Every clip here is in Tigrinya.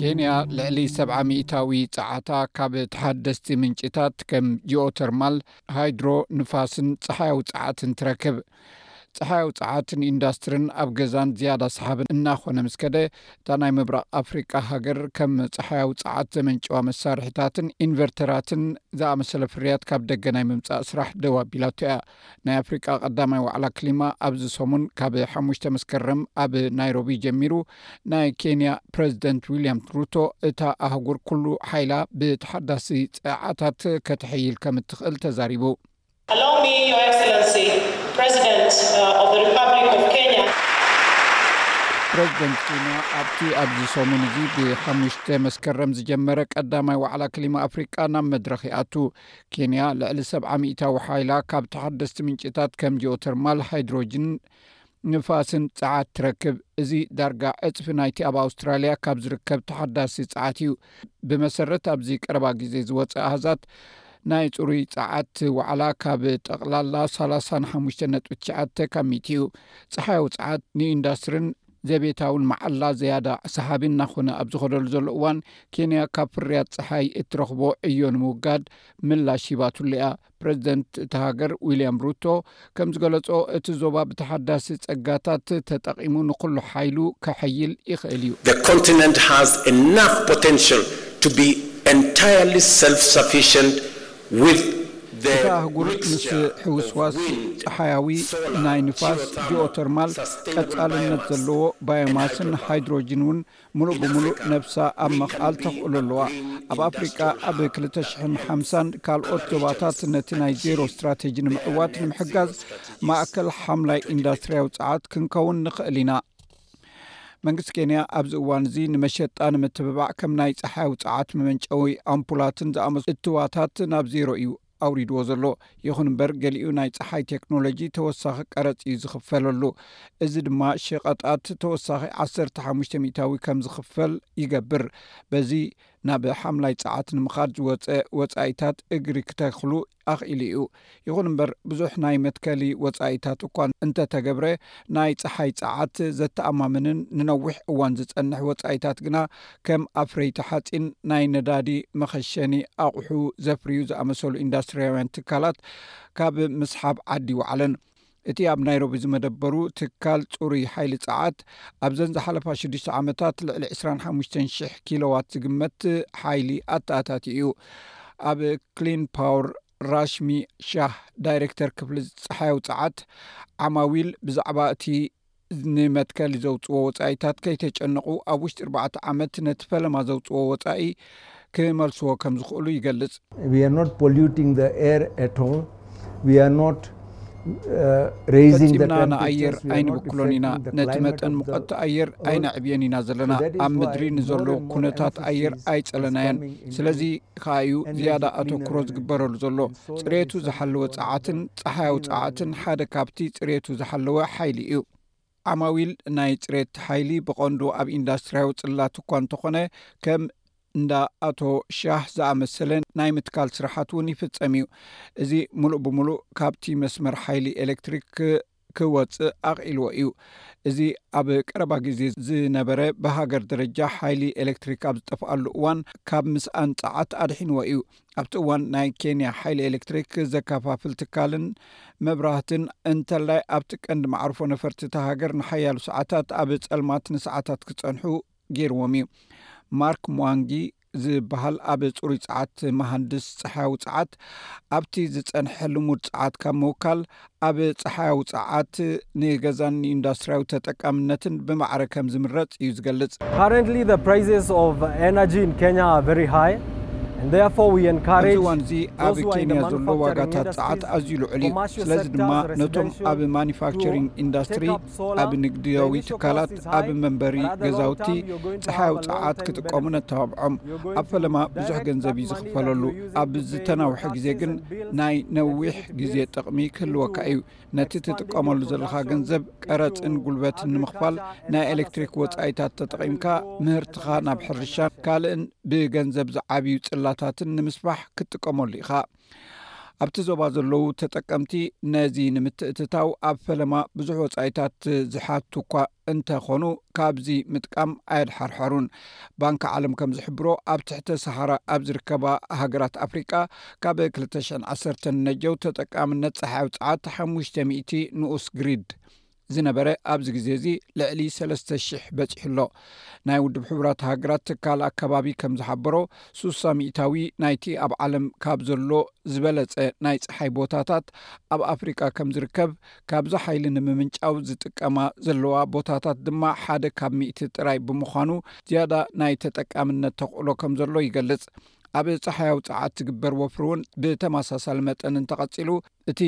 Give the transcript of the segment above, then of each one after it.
ኬንያ ልዕሊ ሰብዓ ሚእታዊ ጸዓታ ካብ ተሓደስቲ ምንጭታት ከም ጂኦተርማል ሃይድሮ ንፋስን ጸሓያዊ ጸዓትን ትረክብ። ጸሓያዊ ጸዓት ንኢንዳስትርን ኣብ ገዛን ዝያዳ ሰሓቢ እናኾነ ምስ ከደ፣ እታ ናይ ምብራቕ ኣፍሪቃ ሃገር ከም ጸሓያዊ ጸዓት ዘመንጭዋ መሳርሒታትን ኢንቨርተራትን ዝኣመሰለ ፍርያት ካብ ደገ ናይ ምምጻእ ስራሕ ደው ኣቢላቶ እያ። ናይ ኣፍሪቃ ቀዳማይ ዋዕላ ክሊማ ኣብዚ ሰሙን ካብ ሓሙሽተ መስከረም ኣብ ናይሮቢ ጀሚሩ፣ ናይ ኬንያ ፕረዚደንት ዊልያም ሩቶ እታ ኣህጉር ኩሉ ሓይላ ብተሓዳሲ ጸዓታት ከተሐይል ከም እትኽእል ተዛሪቡ። Allow me your excellency president of the republic of Kenya. ፕረዚደንት ኬንያ ኣብቲ ኣብዚ ሰሙን እዚ ብሓሙሽተ መስከረም ዝጀመረ ቀዳማይ ዋዕላ ክሊማ ኣፍሪቃ ናብ መድረኽ ይኣቱ ኬንያ ልዕሊ ሰብዓ ሚእታዊ ሓይላ ካብ ተሓደስቲ ምንጭታት ከም ጂኦተርማል ሃይድሮጅን ንፋስን ጸዓት ትረክብ። እዚ ዳርጋ ዕጽፊ ናይቲ ኣብ ኣውስትራልያ ካብ ዝርከብ ተሓዳሲ ጸዓት እዩ። ብመሰረት ኣብዚ ቀረባ ግዜ ዝወጸ ኣሃዛት፣ ናይ ጽሩይ ጸዓት ዋዕላ ካብ ጠቕላላ ሰላሳን ሓሙሽተ ነጥቢ ትሽዓተ ካብ ሚእቲ እዩ። ጸሓያዊ ጸዓት ንኢንዳስትርን ዘቤታውን መዓላ ዝያዳ ሰሓቢ እናኾነ ኣብ ዝኸደሉ ዘሎ እዋን፣ ኬንያ ካብ ፍርያት ጸሓይ እትረኽቦ ዕዮ ንምውጋድ ምላሽ ሂባትሉ እያ። ፕረዚደንት እታ ሃገር ዊልያም ሩቶ ከም ዝገለጾ እቲ ዞባ ብተሓዳሲ ጸጋታት ተጠቒሙ ንኹሉ ሓይሉ ከሐይል ይኽእል እዩ። እታ ኣህጉር ምስ ሕውስዋስ ጸሓያዊ፣ ናይ ንፋስ፣ ጂኦተርማል፣ ቀጻልነት ዘለዎ ባዮማስን ሃይድሮጅን እውን ምሉእ ብምሉእ ነብሳ ኣብ ምኽኣል ተኽእሎ ኣለዋ። ኣብ ኣፍሪቃ ኣብ ክልተ ሽሕን ሓምሳን ካልኦት ዞባታት ነቲ ናይ ዜሮ ስትራቴጂ ንምዕዋት ንምሕጋዝ ማእከል ሓምላይ ኢንዳስትርያዊ ጸዓት ክንከውን ንኽእል ኢና። መንግስቲ ኬንያ ኣብዚ እዋን እዚ ንመሸጣ ንምትብባዕ ከም ናይ ጸሓያዊ ጸዓት መመንጨዊ ኣምፑላትን ዝኣመሰሉ እትዋታት ናብ ዜሮ እዩ ኣውሪድዎ ዘሎ። ይኹን እምበር ገሊኡ ናይ ፀሓይ ቴክኖሎጂ ተወሳኺ ቀረፅ እዩ ዝኽፈለሉ። እዚ ድማ ሸቐጣት ተወሳኺ ዓሰርተ ሓሙሽተ ሚእታዊ ከም ዝኽፈል ይገብር። በዚ ናብ ሓምላይ ፀዓት ንምኻድ ዝወፀ ወፃኢታት እግሪ ክተኽሉ ኣኽኢሉ እዩ። ይኹን እምበር ብዙሕ ናይ መትከሊ ወፃኢታት እኳ እንተተገብረ ናይ ፀሓይ ፀዓት ዘተኣማምንን ንነዊሕ እዋን ዝፀንሕ ወፃኢታት ግና ከም ኣፍረይቲ ሓፂን፣ ናይ ነዳዲ መኸሸኒ ኣቑሑ ዘፍርዩ ዝኣመሰሉ ኢንዳስትሪያውያን ትካላት ካብ ምስሓብ ዓዲ ወዓለን። እቲ ኣብ ናይሮቢ ዝመደበሩ ትካል ፅሩይ ሓይሊ ፀዓት ኣብዘን ዝሓለፋ ሽዱሽተ ዓመታት ልዕሊ ዕስራን ሓሙሽተን ሽሕ ኪሎዋት ዝግመት ሓይሊ ኣተኣታትዩ እዩ። ኣብ ክሊን ፓወር ራሽሚ ሻህ ዳይሬክተር ክፍሊ ፀሓያዊ ፀዓት ዓማዊል ብዛዕባ እቲ ንመትከል ዘውፅዎ ወፃኢታት ከይተጨነቑ ኣብ ውሽጢ ኣርባዕተ ዓመት ነቲ ፈለማ ዘውፅዎ ወፃኢ ክመልስዎ ከም ዝኽእሉ ይገልፅ። ፈፂምና ንኣየር ኣይንብክሎን ኢና፣ ነቲ መጠን ሙቐት ኣየር ኣይነዕብዮን ኢና ዘለና፣ ኣብ ምድሪ ንዘሎ ኩነታት ኣየር ኣይፀለናዮን። ስለዚ ከኣ እዩ ዝያዳ ኣተኩሮ ዝግበረሉ ዘሎ ፅሬቱ ዝሓለወ ፀዓትን ፀሓያዊ ፀዓትን ሓደ ካብቲ ፅሬቱ ዝሓለወ ሓይሊ እዩ ዓማዊል ናይ ፅሬት ሓይሊ ብቐንዱ ኣብ ኢንዳስትርያዊ ፅላት እኳ እንተኾነ ከም እንዳ ኣቶ ሻህ ዝኣመሰለ ናይ ምትካል ስራሓት እውን ይፍፀም እዩ እዚ ሙሉእ ብምሉእ ካብቲ መስመር ሓይሊ ኤሌክትሪክ ክወጽእ ኣኽኢልዎ እዩ። እዚ ኣብ ቀረባ ግዜ ዝነበረ ብሃገር ደረጃ ሓይሊ ኤለክትሪክ ኣብ ዝጠፍኣሉ እዋን ካብ ምስኣን ጸዓት ኣድሒንዎ እዩ። ኣብቲ እዋን ናይ ኬንያ ሓይሊ ኤለክትሪክ ዘከፋፍል ትካልን መብራህትን እንተላይ ኣብቲ ቀንዲ መዓርፎ ነፈርቲ እታ ሃገር ንሓያሎ ሰዓታት ኣብ ጸልማት ንሰዓታት ክጸንሑ ገይርዎም እዩ። ማርክ ምዋንጊ ዝበሃል ኣብ ፅሩይ ፀዓት መሃንድስ ፀሓያዊ ፀዓት ኣብቲ ዝፀንሐ ልሙድ ፀዓት ካብ ምውካል ኣብ ፀሓያዊ ፀዓት ንገዛን ንኢንዱስትሪያዊ ተጠቃምነትን ብማዕረ ከም ዝምረፅ እዩ ዝገልፅ። ኣብዚ እዋን እዚ ኣብ ኬንያ ዘሎ ዋጋታት ፀዓት ኣዝዩ ልዑል እዩ። ስለዚ ድማ ነቶም ኣብ ማኑፋክቸሪንግ ኢንዱስትሪ፣ ኣብ ንግድያዊ ትካላት ኣብ መንበሪ ገዛውቲ ፀሓያዊ ፀዓት ክጥቀሙ ነተባብዖም ኣብ ፈለማ ብዙሕ ገንዘብ እዩ ዝኽፈለሉ ኣብ ዝተናውሐ ግዜ ግን ናይ ነዊሕ ግዜ ጥቕሚ ክህልወካ እዩ ነቲ ትጥቀመሉ ዘለካ ገንዘብ ቀረፅን ጉልበትን ንምኽፋል ናይ ኤሌክትሪክ ወፃኢታት ተጠቒምካ ምህርትኻ ናብ ሕርሻን ካልእን ብገንዘብ ዝዓብዩ ፅላታትን ንምስፋሕ ክትጥቀመሉ ኢኻ ኣብቲ ዞባ ዘለዉ ተጠቀምቲ ነዚ ንምትእትታው ኣብ ፈለማ ብዙሕ ወጻኢታት ዝሓቱ እኳ እንተ ኾኑ ካብዚ ምጥቃም ኣየድሓርሓሩን። ባንኪ ዓለም ከም ዝሕብሮ ኣብ ትሕተ ሰሃራ ኣብ ዝርከባ ሃገራት ኣፍሪቃ ካብ ክልተ ሽሕን ዓሰርተን ነጀው ተጠቃምነት ጸሓያዊ ጸዓት ሓሙሽተ ሚእቲ ንኡስ ግሪድ ዝነበረ ኣብዚ ግዜ እዚ ልዕሊ ሰለስተ ሽሕ በጺሑ ኣሎ። ናይ ውድብ ሕቡራት ሃገራት ትካል ኣከባቢ ከም ዝሓበሮ ሱሳ ሚእታዊ ናይቲ ኣብ ዓለም ካብ ዘሎ ዝበለጸ ናይ ጸሓይ ቦታታት ኣብ ኣፍሪቃ ከም ዝርከብ ካብዚ ሓይሊ ንምምንጫው ዝጥቀማ ዘለዋ ቦታታት ድማ ሓደ ካብ ሚእቲ ጥራይ ብምዃኑ ዝያዳ ናይ ተጠቃምነት ተኽእሎ ከም ዘሎ ይገልጽ። ኣብ ጸሓያዊ ጸዓት ዝግበር ወፍሪ እውን ብተመሳሳሊ መጠን እንተቐጺሉ እቲ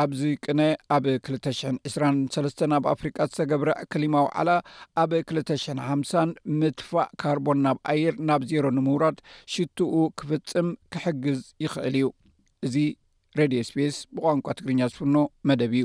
ኣብዚ ቅነ ኣብ ክልተ ሽሕን ዕስራን ሰለስተን ኣብ ኣፍሪቃ ዝተገብረ ክሊማ ዋዕላ ኣብ ክልተ ሽሕን ሓምሳን ምትፋእ ካርቦን ናብ ኣየር ናብ ዜሮ ንምውራድ ሽትኡ ክፍጽም ክሕግዝ ይኽእል እዩ። እዚ ሬድዮ ስፔስ ብቋንቋ ትግርኛ ዝፍኖ መደብ እዩ።